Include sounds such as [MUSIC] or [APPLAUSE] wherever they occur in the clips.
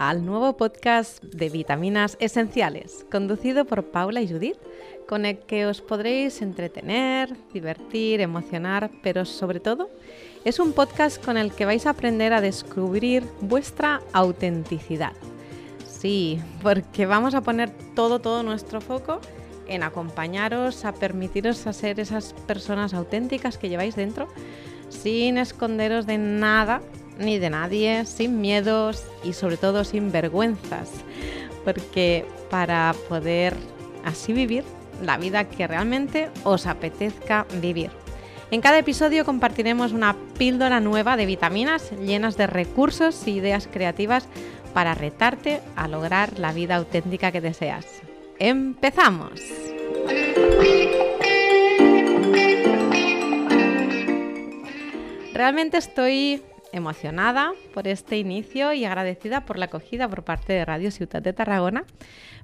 al nuevo podcast de vitaminas esenciales, conducido por Paula y Judith, con el que os podréis entretener, divertir, emocionar, pero sobre todo es un podcast con el que vais a aprender a descubrir vuestra autenticidad. Sí, porque vamos a poner todo, todo nuestro foco en acompañaros, a permitiros a ser esas personas auténticas que lleváis dentro, sin esconderos de nada ni de nadie, sin miedos y sobre todo sin vergüenzas, porque para poder así vivir la vida que realmente os apetezca vivir. En cada episodio compartiremos una píldora nueva de vitaminas llenas de recursos e ideas creativas para retarte a lograr la vida auténtica que deseas. ¡Empezamos! Realmente estoy emocionada por este inicio y agradecida por la acogida por parte de Radio Ciudad de Tarragona,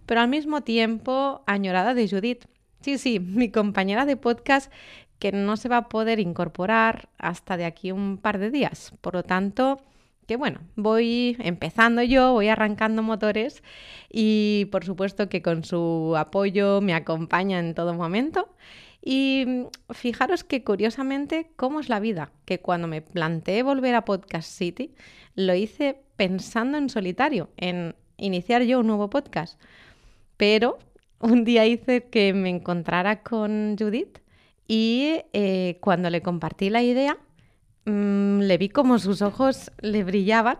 pero al mismo tiempo añorada de Judith. Sí, sí, mi compañera de podcast que no se va a poder incorporar hasta de aquí un par de días. Por lo tanto, que bueno, voy empezando yo, voy arrancando motores y por supuesto que con su apoyo me acompaña en todo momento. Y mm, fijaros que curiosamente, ¿cómo es la vida? Que cuando me planteé volver a Podcast City, lo hice pensando en solitario, en iniciar yo un nuevo podcast. Pero un día hice que me encontrara con Judith y eh, cuando le compartí la idea, mmm, le vi como sus ojos le brillaban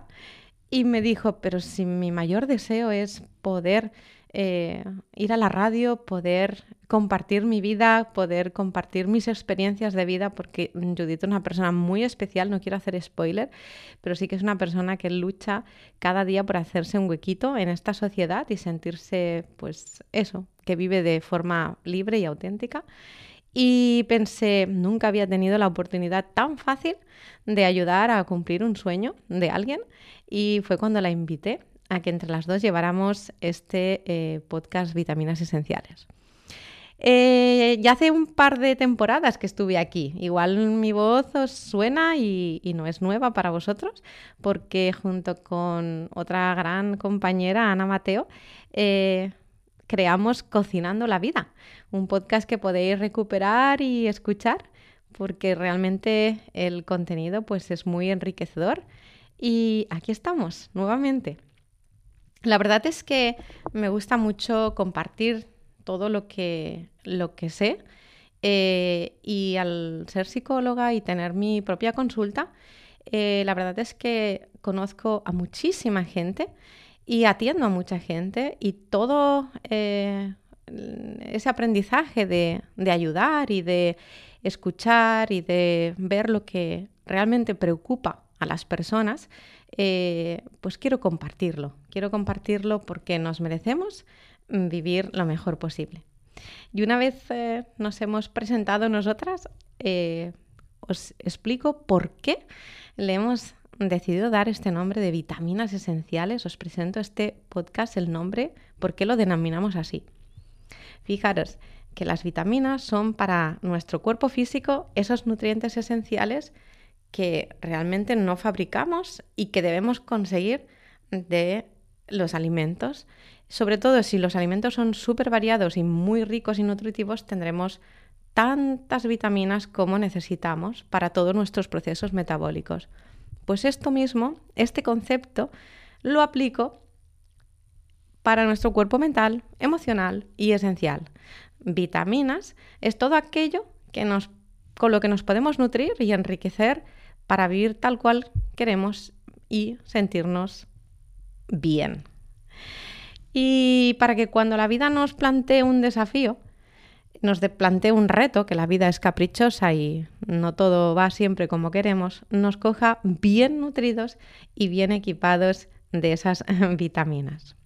y me dijo, pero si mi mayor deseo es poder eh, ir a la radio, poder compartir mi vida, poder compartir mis experiencias de vida, porque Judith es una persona muy especial, no quiero hacer spoiler, pero sí que es una persona que lucha cada día por hacerse un huequito en esta sociedad y sentirse, pues eso, que vive de forma libre y auténtica. Y pensé, nunca había tenido la oportunidad tan fácil de ayudar a cumplir un sueño de alguien y fue cuando la invité a que entre las dos lleváramos este eh, podcast Vitaminas Esenciales. Eh, ya hace un par de temporadas que estuve aquí. Igual mi voz os suena y, no es nueva para vosotros, porque junto con otra gran compañera, Ana Mateo, eh, creamos Cocinando la Vida, un podcast que podéis recuperar y escuchar, porque realmente el contenido pues, es muy enriquecedor. Y aquí estamos, nuevamente. La verdad es que me gusta mucho compartir todo lo que, lo que sé eh, y al ser psicóloga y tener mi propia consulta, eh, la verdad es que conozco a muchísima gente y atiendo a mucha gente y todo eh, ese aprendizaje de, de ayudar y de escuchar y de ver lo que realmente preocupa a las personas, eh, pues quiero compartirlo. Quiero compartirlo porque nos merecemos vivir lo mejor posible. Y una vez eh, nos hemos presentado nosotras, eh, os explico por qué le hemos decidido dar este nombre de vitaminas esenciales. Os presento este podcast, el nombre, por qué lo denominamos así. Fijaros que las vitaminas son para nuestro cuerpo físico esos nutrientes esenciales que realmente no fabricamos y que debemos conseguir de los alimentos. Sobre todo si los alimentos son súper variados y muy ricos y nutritivos, tendremos tantas vitaminas como necesitamos para todos nuestros procesos metabólicos. Pues esto mismo, este concepto, lo aplico para nuestro cuerpo mental, emocional y esencial. Vitaminas es todo aquello que nos, con lo que nos podemos nutrir y enriquecer para vivir tal cual queremos y sentirnos bien. Y para que cuando la vida nos plantee un desafío, nos plantee un reto, que la vida es caprichosa y no todo va siempre como queremos, nos coja bien nutridos y bien equipados de esas [LAUGHS] vitaminas.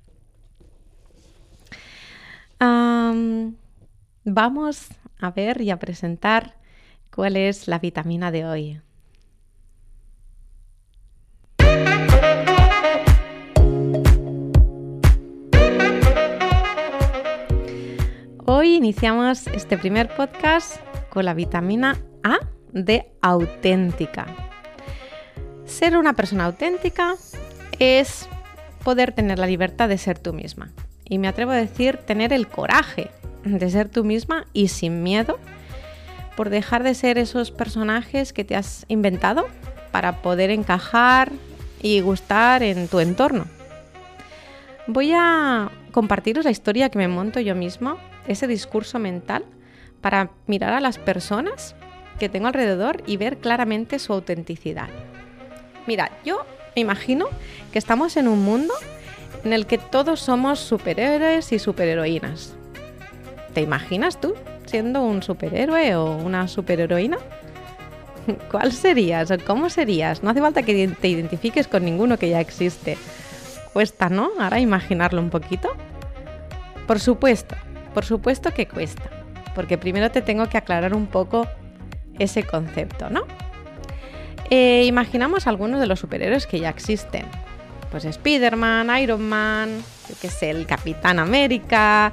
vamos a ver y a presentar cuál es la vitamina de hoy. Hoy iniciamos este primer podcast con la vitamina A de auténtica. Ser una persona auténtica es poder tener la libertad de ser tú misma. Y me atrevo a decir tener el coraje de ser tú misma y sin miedo por dejar de ser esos personajes que te has inventado para poder encajar y gustar en tu entorno. Voy a compartiros la historia que me monto yo misma, ese discurso mental, para mirar a las personas que tengo alrededor y ver claramente su autenticidad. Mira, yo me imagino que estamos en un mundo en el que todos somos superhéroes y superheroínas. ¿Te imaginas tú siendo un superhéroe o una superheroína? [LAUGHS] ¿Cuál serías o cómo serías? No hace falta que te identifiques con ninguno que ya existe. Cuesta, ¿no? Ahora imaginarlo un poquito. Por supuesto, por supuesto que cuesta. Porque primero te tengo que aclarar un poco ese concepto, ¿no? Eh, imaginamos algunos de los superhéroes que ya existen. Pues Spider-Man, Iron Man, que es el Capitán América,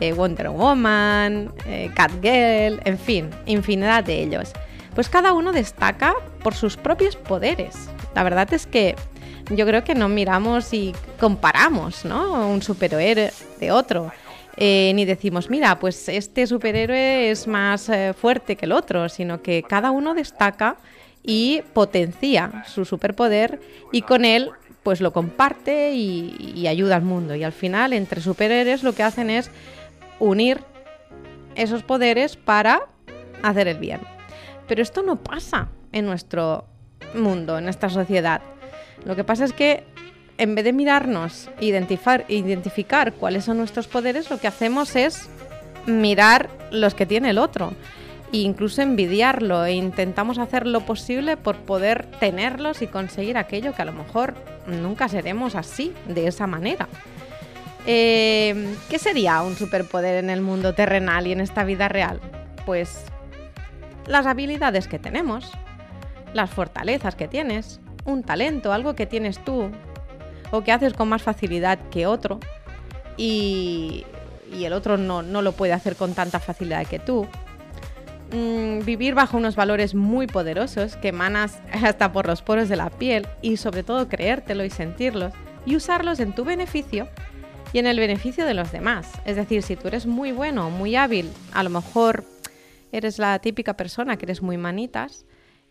eh, Wonder Woman, eh, Catgirl, en fin, infinidad de ellos. Pues cada uno destaca por sus propios poderes. La verdad es que yo creo que no miramos y comparamos, ¿no? Un superhéroe de otro. Eh, ni decimos, mira, pues este superhéroe es más fuerte que el otro, sino que cada uno destaca y potencia su superpoder y con él pues lo comparte y, y ayuda al mundo. Y al final, entre superhéroes lo que hacen es unir esos poderes para hacer el bien. Pero esto no pasa en nuestro mundo, en nuestra sociedad. Lo que pasa es que en vez de mirarnos e identificar, identificar cuáles son nuestros poderes, lo que hacemos es mirar los que tiene el otro e incluso envidiarlo e intentamos hacer lo posible por poder tenerlos y conseguir aquello que a lo mejor nunca seremos así, de esa manera. Eh, ¿Qué sería un superpoder en el mundo terrenal y en esta vida real? Pues las habilidades que tenemos, las fortalezas que tienes, un talento, algo que tienes tú o que haces con más facilidad que otro y, el otro no, lo puede hacer con tanta facilidad que tú. Mm, vivir bajo unos valores muy poderosos que emanas [LAUGHS] hasta por los poros de la piel y sobre todo creértelo y sentirlos y usarlos en tu beneficio y en el beneficio de los demás. Es decir, si tú eres muy bueno, muy hábil, a lo mejor eres la típica persona que eres muy manitas,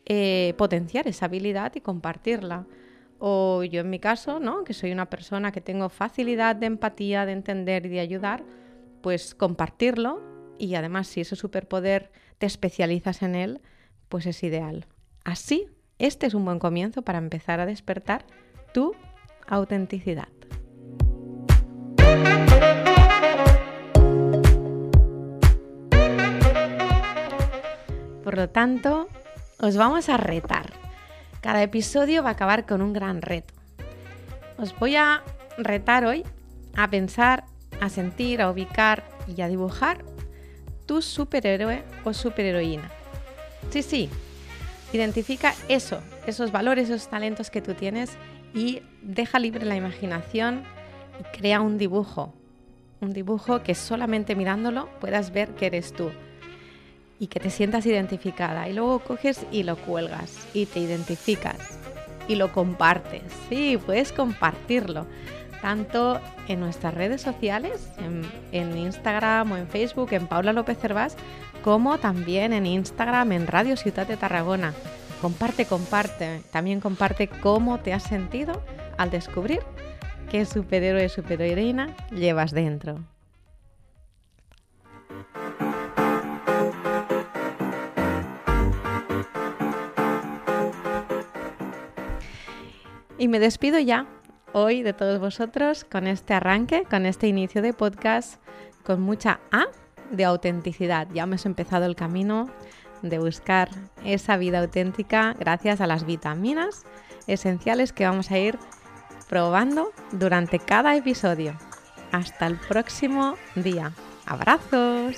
eh, potenciar esa habilidad y compartirla. O yo en mi caso, ¿no? que soy una persona que tengo facilidad de empatía, de entender y de ayudar, pues compartirlo y además si ese superpoder te especializas en él, pues es ideal. Así, este es un buen comienzo para empezar a despertar tu autenticidad. Por lo tanto, os vamos a retar. Cada episodio va a acabar con un gran reto. Os voy a retar hoy a pensar, a sentir, a ubicar y a dibujar tu superhéroe o superheroína. Sí, sí, identifica eso, esos valores, esos talentos que tú tienes y deja libre la imaginación y crea un dibujo. Un dibujo que solamente mirándolo puedas ver que eres tú y que te sientas identificada. Y luego coges y lo cuelgas y te identificas y lo compartes. Sí, puedes compartirlo. Tanto en nuestras redes sociales, en, Instagram o en Facebook, en Paula López Cervás, como también en Instagram, en Radio Ciudad de Tarragona. Comparte, comparte. También comparte cómo te has sentido al descubrir qué superhéroe superheroína llevas dentro. Y me despido ya hoy de todos vosotros con este arranque, con este inicio de podcast, con mucha A de autenticidad. Ya hemos empezado el camino de buscar esa vida auténtica gracias a las vitaminas esenciales que vamos a ir probando durante cada episodio. Hasta el próximo día. Abrazos.